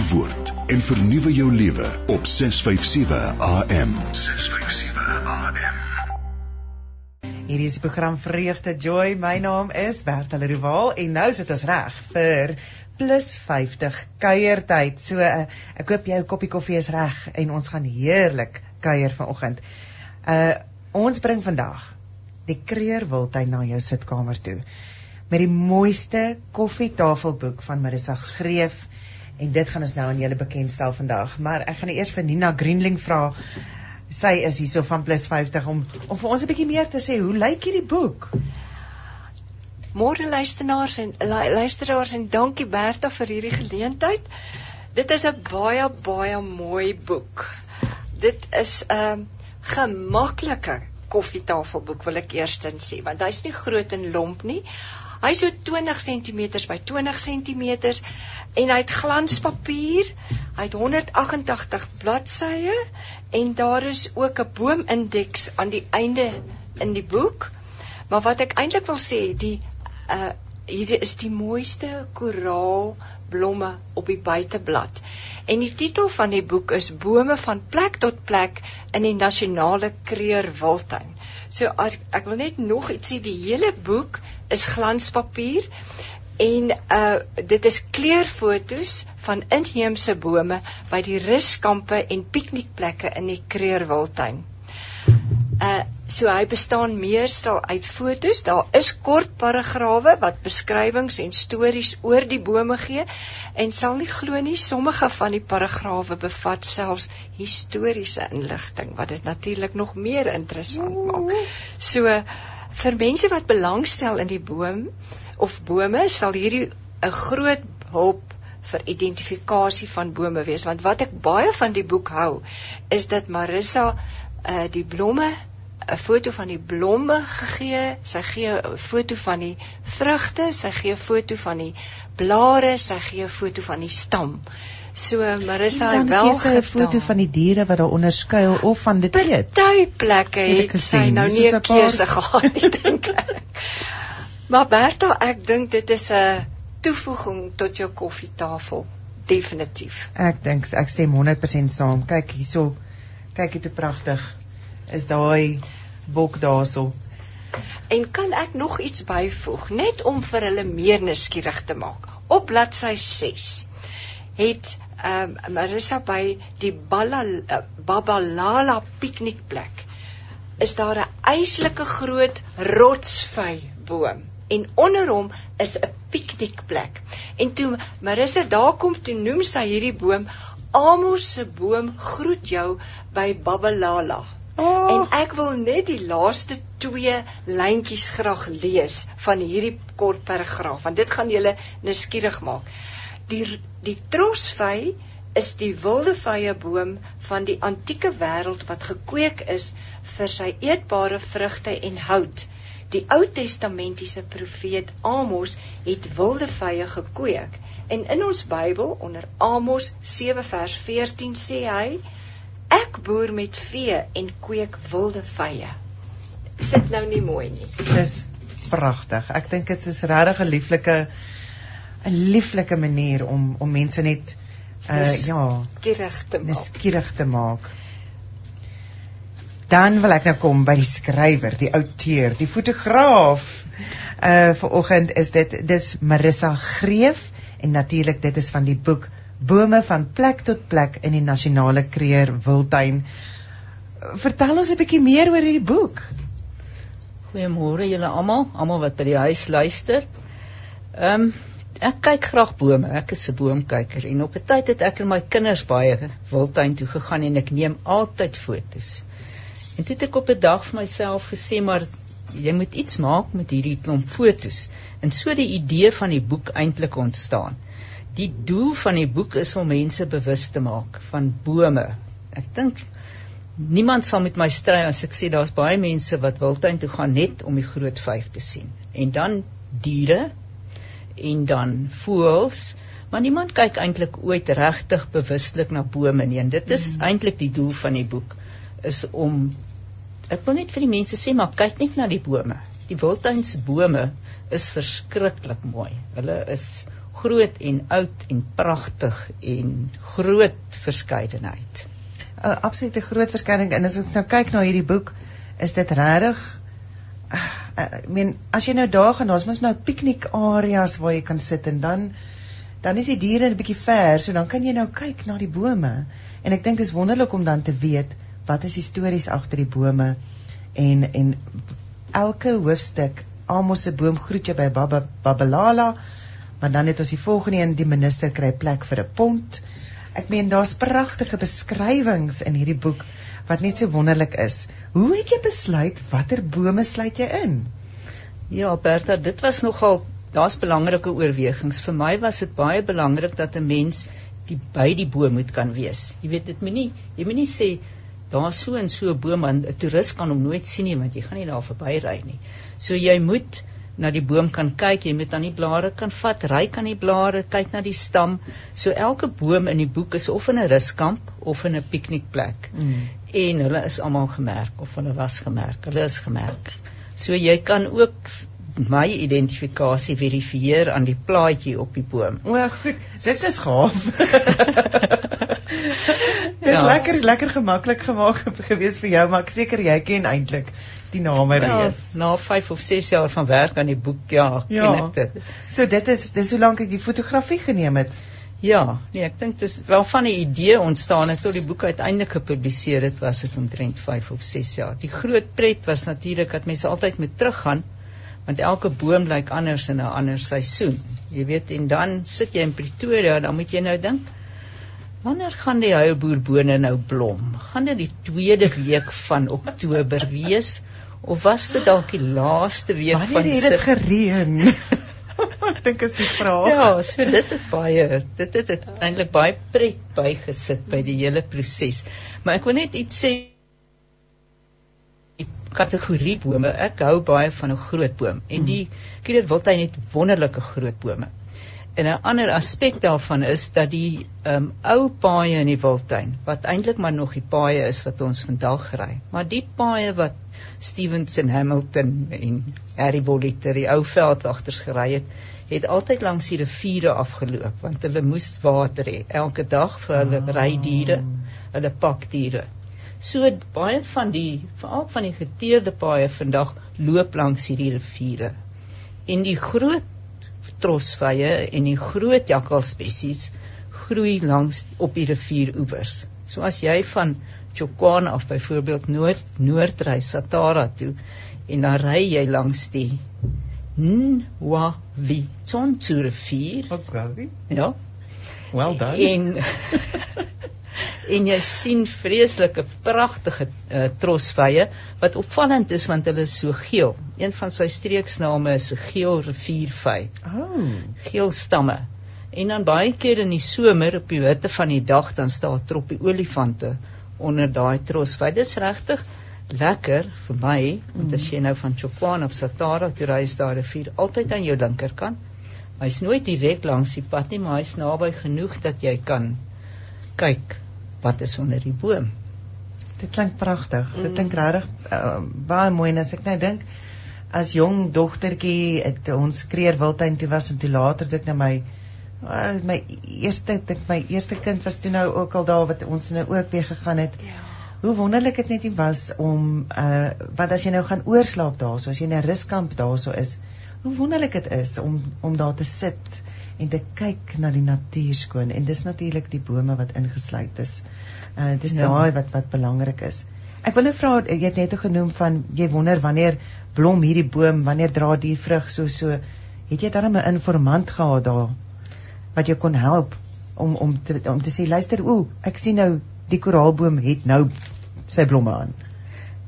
die woord en vernuwe jou lewe op 657 AM. 657 AM. Hierdie is die program Vreugde Joy. My naam is Bertha Leroux en nou sit ons reg vir plus 50 kuiertyd. So uh, ek hoop jou koppie koffie is reg en ons gaan heerlik kuier vanoggend. Uh ons bring vandag die Kreur Wildtuin na jou sitkamer toe met die mooiste koffietafelboek van Marissa Greef en dit gaan ons nou aan julle bekendstel vandag. Maar ek gaan eers vir Nina Greenling vra sy is hierso van plus 50 om om vir ons 'n bietjie meer te sê hoe lyk hierdie boek? Môre luisteraars en luisteraars en dankie Bertha vir hierdie geleentheid. Dit is 'n baie baie mooi boek. Dit is 'n gemaklike koffietafelboek wil ek eerstens sê want hy's nie groot en lomp nie. Hy so 20 cm by 20 cm en hy het glanspapier. Hy het 188 bladsye en daar is ook 'n boomindeks aan die einde in die boek. Maar wat ek eintlik wil sê, die uh hier is die mooiste koraalblomme op die buiteblad. En die titel van die boek is Bome van plek tot plek in die nasionale Kreur Wildtuin. So ek, ek wil net nog iets sê die hele boek is glanspapier en uh dit is kleurfoto's van inheemse bome by die ruskampe en piknikplekke in die Kreurwiltuin. Uh so hy bestaan meestal uit fotos. Daar is kort paragrawe wat beskrywings en stories oor die bome gee en sal nie glo nie sommige van die paragrawe bevat selfs historiese inligting wat dit natuurlik nog meer interessant maak. So vir mense wat belangstel in die boom of bome sal hierdie 'n groot hulp vir identifikasie van bome wees want wat ek baie van die boek hou is dat Marissa uh, die blomme 'n foto van die blomme gegee, sy gee 'n foto van die vrugte, sy gee 'n foto van die blare, sy gee 'n foto van die stam. So Marissa het wel 'n foto van die diere wat daar onder skuil of van dit eet. Party plekke het sy nou nie 'n keuse gehad nie dink ek. Maar Berta, ek dink dit is 'n toevoeging tot jou koffietafel. Definitief. Ek dink ek stem 100% saam. Kyk hierso. Kyk hoe pragtig is daai bok daarso. En kan ek nog iets byvoeg net om vir hulle meer nuuskierig te maak? Op bladsy 6 het um, Marissa by die Bala, uh, Babalala piknikplek is daar 'n eislike groot rotsvy boom en onder hom is 'n piknikplek. En toe Marissa daar kom toe noem sy hierdie boom Amos se boom groet jou by Babalala. Oh. En ek wil net die laaste twee lyntjies graag lees van hierdie kort paragraaf want dit gaan julle nuuskierig maak. Die die trosvy is die wilde vye boom van die antieke wêreld wat gekweek is vir sy eetbare vrugte en hout. Die Ou Testamentiese profeet Amos het wilde vye gekweek en in ons Bybel onder Amos 7 vers 14 sê hy ek boer met vee en kweek wilde vye. Sit nou nie mooi nie. Dis pragtig. Ek dink dit is regtig 'n lieflike 'n lieflike manier om om mense net uh ja, skieurig te maak. Skieurig te maak. Dan wil ek nou kom by die skrywer, die outeur, die fotograaf. Uh vir oggend is dit dis Marissa Greef en natuurlik dit is van die boek Bome van plek tot plek in die nasionale kreer Wildtuin. Vertel ons 'n bietjie meer oor hierdie boek. Goeiemôre julle almal, almal wat by die huis luister. Ehm um, ek kyk graag bome. Ek is 'n boomkyker en op 'n tyd het ek en my kinders baie wildtuin toe gegaan en ek neem altyd fotos. En toe het ek op 'n dag vir myself gesê maar jy moet iets maak met hierdie klomp fotos. En so die idee van die boek eintlik ontstaan. Die doel van die boek is om mense bewus te maak van bome. Ek dink niemand sal met my stry as ek sê daar's baie mense wat wildtuin toe gaan net om die groot vyf te sien. En dan diere en dan voels maar niemand kyk eintlik ooit regtig bewuslik na bome nie en dit is mm. eintlik die doel van die boek is om ek wil net vir die mense sê maar kyk net na die bome die wildtuinse bome is verskriklik mooi hulle is groot en oud en pragtig en groot verskeidenheid. 'n uh, Absolute groot verskeidenheid en as ek nou kyk na hierdie boek, is dit regtig uh, ek meen as jy nou daar gaan, daar's mos nou piknikareas waar jy kan sit en dan dan is die diere 'n bietjie ver, so dan kan jy nou kyk na die bome. En ek dink dit is wonderlik om dan te weet wat is die stories agter die bome en en elke hoofstuk Amos se boom groet jou by Baba Babalala, maar dan het ons die volgende een die minister kry plek vir 'n pond. Ek meen daar's pragtige beskrywings in hierdie boek wat net so wonderlik is. Hoe het jy besluit watter bome sluit jy in? Ja, Bertha, dit was nogal daar's belangrike oorwegings. Vir my was dit baie belangrik dat 'n mens die by die boom moet kan wees. Jy weet dit moenie jy moenie sê daar so en so 'n boom en 'n toerist kan hom nooit sien nie want jy gaan nie daar verby ry nie. So jy moet na die boom kan kyk, jy moet aan die blare kan vat, ry kan die blare, kyk na die stam. So elke boom in die boek is of in 'n ruskamp of in 'n piknikplek. Mm. En hulle is almal gemerk of hulle was gemerk. Hulle is gemerk. So jy kan ook my identifikasie verifieer aan die plaatjie op die boom. O, goed. Dit is gaaf. Dit is ja. lekker, lekker gemaklik gemaak gewees vir jou, maar ek seker jy ken eintlik die name ja, reeds. Na 5 of 6 jaar van werk aan die boek, ja, ja. ken ek dit. So dit is dis hoe lank ek die fotografie geneem het. Ja, nee, ek dink dis wel van 'n idee ontstaan het tot die boek uiteindelik gepubliseer het, was dit omtrent 5 of 6 jaar. Die groot pret was natuurlik dat mense altyd moet teruggaan want elke boom lyk anders in 'n ander seisoen. Jy weet en dan sit jy in Pretoria, dan moet jy nou dink wanneer gaan die huilboerbone nou blom? Gaan dit die tweede week van Oktober wees of was dit dalk die laaste week wanneer van Wanneer het dit gereën? Dink is die vraag. Ja, so dit het baie dit het, het eintlik baie pret bygesit by die hele proses. Maar ek wil net iets sê kategorie bome. Ek hou baie van 'n groot boom en die Kierer Wildtuin het wonderlike groot bome. En 'n ander aspek daarvan is dat die um ou paaie in die Wildtuin wat eintlik maar nog die paaie is wat ons vandag ry, maar die paaie wat Stevenson Hamilton en Harry Bollitter die ou veldwagters gery het, het altyd langs die riviere afgeloop want hulle moes water hê elke dag vir hulle rydiere, hulle pakdiere. So baie van die veral van die geteerde paaie vandag loop langs hierdie riviere. En die groot trosvye en die groot jakkalspesies groei langs op die rivieroewers. So as jy van Chokwane af byvoorbeeld noord noordry Satara toe en dan ry jy langs die Nwavi Tsontsu rivier. Okay. Ja. Well done. En en jy sien vreeslike pragtige uh, trosvye wat opvallend is want hulle is so geel. Een van sy streeksname is geel riviervy. Oh, geel stamme. En dan baie keer in die somer op die hitte van die dag dan staan troppie olifante onder daai trosvy. Dis regtig lekker vir my want mm. as jy nou van Chokwane op Satara toe ry is daar 'n rivier altyd aan jou linkerkant. Hy's nooit direk langs die pad nie, maar hy's naby genoeg dat jy kan kyk wat is onder die boom. Dit klink pragtig. Mm. Dit klink regtig uh, baie mooi en as ek nou dink as jong dogtertjie het ons kreer Wildtuin toe was en toe later dit nou my uh, my eerste dit my eerste kind was toe nou ook al daar wat ons nou ook weer gegaan het. Ja. Hoe wonderlik dit net was om uh wat as jy nou gaan oorslaap daarso as jy in 'n ruskamp daarso is. Hoe wonderlik dit is om om daar te sit en te kyk na die natuur skoon en dis natuurlik die bome wat ingesluit is. Uh dis ja. daai wat wat belangrik is. Ek wil net vra jy het net genoem van jy wonder wanneer blom hierdie boom, wanneer dra die vrug so so. Het jy dan 'n informant gehad daar wat jou kon help om om te om te sê luister o, ek sien nou die koraalboom het nou sy blomme aan.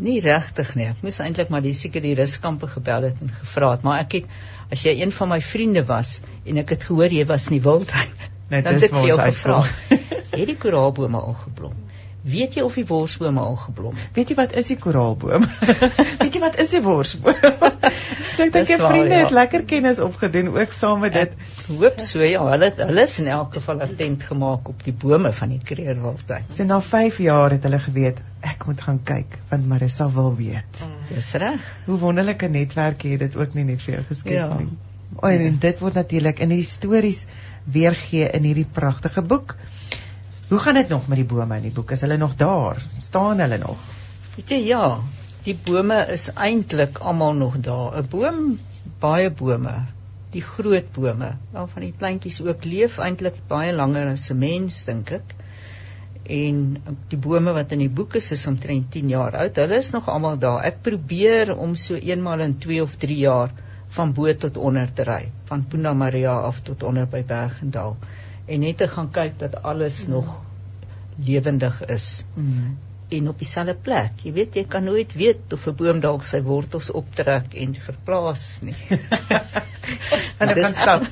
Nie regtig nie. Ek moes eintlik maar die seker die ruskampe gebel het en gevra het, maar ek het as jy een van my vriende was en ek het gehoor jy was nie wild nie. Net dis wat ons uitvra. Het die koraalbome al geblom? Weet jy of die worsbome al geblom het? Weet jy wat is die koraalboom? Weet jy wat is die worsboom? so ek dink jy vriende ja. het lekker kennis opgedoen ook saam met dit. Ek hoop so ja, hulle hulle is in elk geval attent gemaak op die bome van die Kreerwildtuin. So na 5 jaar het hulle geweet ek moet gaan kyk want Marissa wil weet. Mm. Dis reg. Hoe wonderlike netwerk het dit ook nie net vir jou geskep ja. nie. O, en, en dit word natuurlik in die stories weergee in hierdie pragtige boek. Hoe gaan dit nog met die bome in die boek? Is hulle nog daar? Staan hulle nog? Weet jy ja, die bome is eintlik almal nog daar. 'n Boom, baie bome, die groot bome, waarvan die kleintjies ook leef eintlik baie langer as 'n mens dink ek. En die bome wat in die boek is is omtrent 10 jaar oud. Hulle is nog almal daar. Ek probeer om so eenmal in 2 of 3 jaar van bo tot onder te ry, van Punda Maria af tot onder by Bergendal en net te gaan kyk dat alles mm. nog lewendig is. Mm. En op dieselfde plek. Jy weet jy kan nooit weet of 'n boom dalk sy wortels optrek en verplaas nie. en dit kan stap.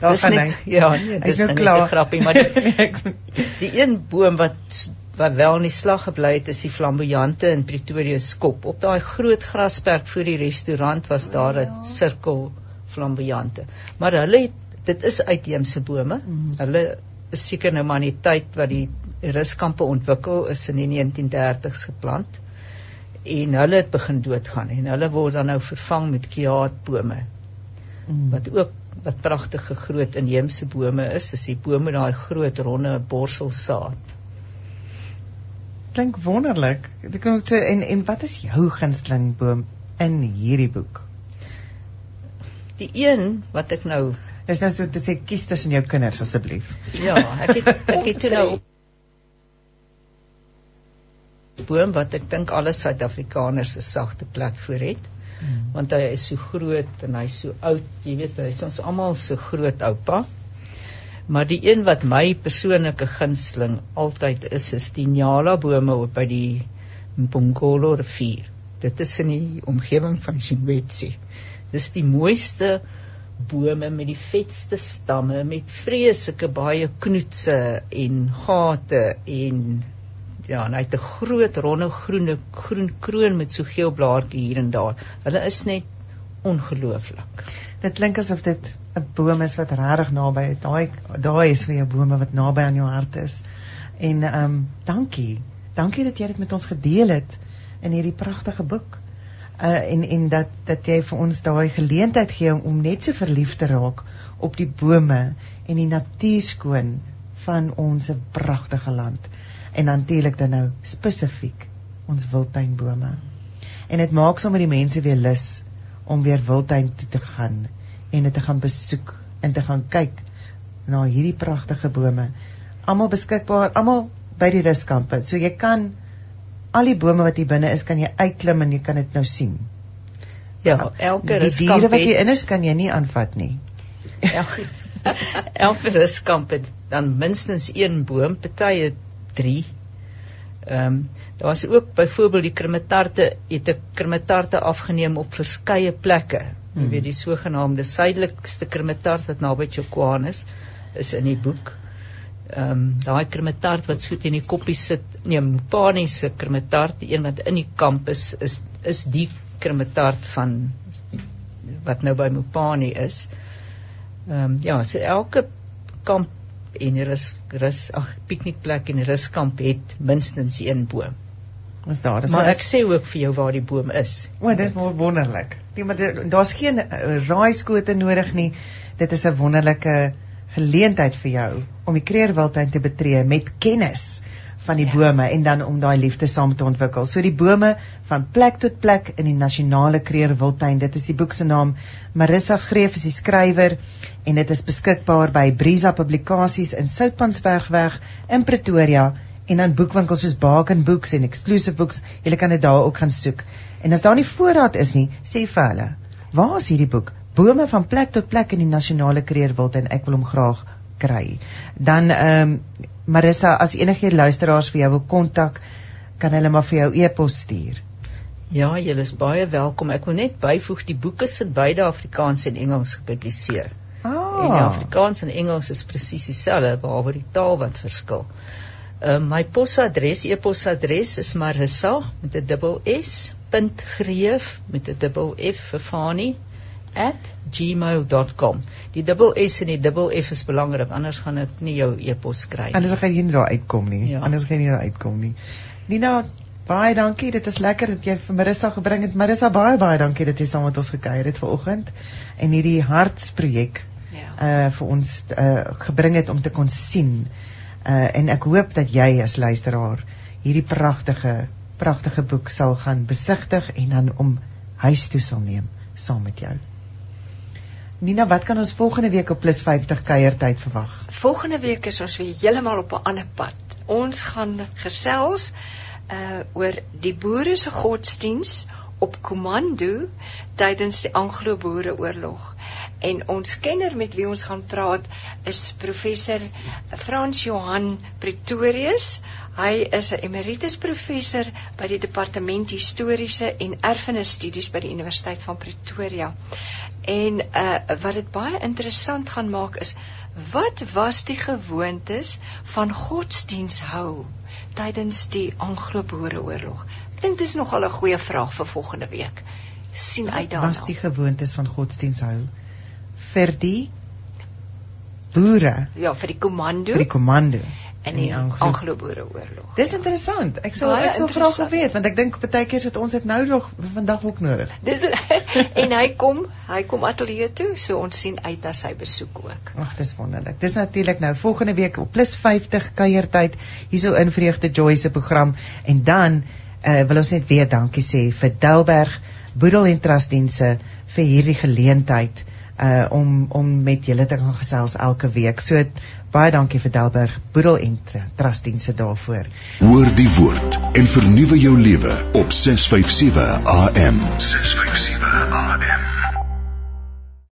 Dis nie, ja, nee, dis nou klaar grappie, maar die, nee, die een boom wat wat wel in die slag gebly het is die flamboyante in Pretoria skop. Op daai groot grasperk voor die restaurant was daar 'n ja. sirkel flamboyante. Maar hulle het dit is uitheemse bome. Mm. Hulle is seker nou maar in die tyd wat die ruskampe ontwikkel is in die 1930s geplant en hulle het begin doodgaan en hulle word dan nou vervang met kiaatbome. Mm. Wat ook wat pragtige groot inheemse bome is, is die bome daai groot ronde borselsaad klink wonderlik. Ek kan sê en en wat is jou gunsteling boom in hierdie boek? Die een wat ek nou is nou so te sê kies tussen jou kinders asseblief. Ja, ek het ek het toe nou boom wat ek dink alle Suid-Afrikaners 'n sagte plek vir het. Hmm. Want hy is so groot en hy's so oud, jy weet, hy's ons almal se so groot oupa. Maar die een wat my persoonlike gunsteling altyd is, is die Nyala bome op by die Mpongolo rivier. Dit is in die omgewing van Shinwetsi. Dis die mooiste bome met die vetste stamme met vreeslike baie knoetse en gate en ja, en hy het 'n groot ronde groene groen kroon met so geel blaartjie hier en daar. Hulle is net ongelooflik. Dit klink asof dit 'n boom is wat regtig naby is. Daai daai is vir jou bome wat naby aan jou hart is. En ehm um, dankie. Dankie dat jy dit met ons gedeel het in hierdie pragtige boek. Uh en en dat dat jy vir ons daai geleentheid gee om, om net so verlief te raak op die bome en die natuurskoon van ons pragtige land. En natuurlik dan nou spesifiek ons wildtuinbome. En dit maak sommer die mense weer lus om weer wildtuin toe te gaan en dit te gaan besoek en te gaan kyk na hierdie pragtige bome. Almal beskikbaar, almal by die ruskampe. So jy kan al die bome wat hier binne is, kan jy uitklim en jy kan dit nou sien. Ja, elke ruskamp. Die diere wat hier in is, kan jy nie aanvat nie. Ja. elke ruskamp het dan minstens een boom, party het 3. Ehm um, daar was ook byvoorbeeld die krimetarte, het 'n krimetarte afgeneem op verskeie plekke Jy weet die sogenaamde suidelikste krimetart wat naby Chokwane is, is in die boek. Ehm um, daai krimetart wat so teen die koppie sit, nee, Mpani se krimetart, die een wat in die kamp is, is is die krimetart van wat nou by Mpani is. Ehm um, ja, so elke kamp en rus rus ag piknikplek en ruskamp het minstens een boom is daar. Dis maar ek sê ook vir jou waar die boom is. O, dit is wonderlik. Daar's geen uh, raaiskote nodig nie. Dit is 'n wonderlike geleentheid vir jou om die Kreerwildtuin te betree met kennis van die ja. bome en dan om daai liefde saam te ontwikkel. So die bome van plek tot plek in die nasionale Kreerwildtuin. Dit is die boek se naam. Marissa Greef is die skrywer en dit is beskikbaar by Brisa Publikasies in Soutpansbergweg in Pretoria en dan boekwinkels soos Baken Books en Exclusive Books, jy kan dit daar ook gaan soek. En as daar nie voorraad is nie, sê vir hulle, waar is hierdie boek? Bome van plek tot plek in die nasionale kreerwild en ek wil hom graag kry. Dan ehm um, Marissa, as enige luisteraars vir jou wil kontak, kan hulle maar vir jou e-pos stuur. Ja, jy is baie welkom. Ek wil net byvoeg die boeke is in beide Afrikaans en Engels gepubliseer. Ah. En Afrikaans en Engels is presies dieselfde behalwe die taal wat verskil. Uh, my posadres, e-posadres is marissa met 'n dubbel s .greef met 'n dubbel f vir Fani @gmail.com. Die dubbel s en die dubbel f is belangrik anders gaan ek nie jou e-pos kry nie. Anders gaan jy nie daar uitkom nie. Ja. Anders gaan jy nie daar uitkom nie. Nina, Baie dankie. Dit is lekker dat jy vir Marissa gebring het. Marissa, baie baie dankie dat jy saam met ons gekuier het vanoggend en hierdie hartsprojek Ja. uh vir ons uh gebring het om te kon sien. Uh en ek hoop dat jy as luisteraar hierdie pragtige pragtige boek sal gaan besigtig en dan om huis toe sal neem saam met jou. Nina, wat kan ons volgende week op Plus 50 kuiertyd verwag? Volgende week is ons weer heeltemal op 'n ander pad. Ons gaan gesels uh oor die boere se godsdiens op komando tydens die Anglo-Boereoorlog. En ons kenner met wie ons gaan praat is professor Frans Johan Pretorius. Hy is 'n emeritus professor by die departement historiese en erfenisstudies by die Universiteit van Pretoria. En uh wat dit baie interessant gaan maak is wat was die gewoontes van godsdienshou tydens die Anglo-Boereoorlog? Ek dink dis nogal 'n goeie vraag vir volgende week. sien uit daarna. Was die gewoontes van godsdiens hou vir die boere, ja, vir die komando vir die komando in die Anglo- Anglo-Boereoorlog. Dis interessant. Ek Baie ek sal graag wil weet want ek dink baie keer het ons dit nou nog vandag ook nodig. Dis en hy kom, hy kom ateljee toe, so ons sien uit na sy besoek ook. Ag, dis wonderlik. Dis natuurlik nou volgende week op plus 50 kuiertyd hierso in Vreugde Joy se program en dan uh, wil ons net weer dankie sê vir Delberg Boedel en Trustdienste vir hierdie geleentheid uh om om met julle te gaan gesels elke week. So baie dankie vir Delberg Boedel en Tr- Trustdienste daarvoor. Hoor die woord en vernuwe jou lewe op 657 AM. 657 AM.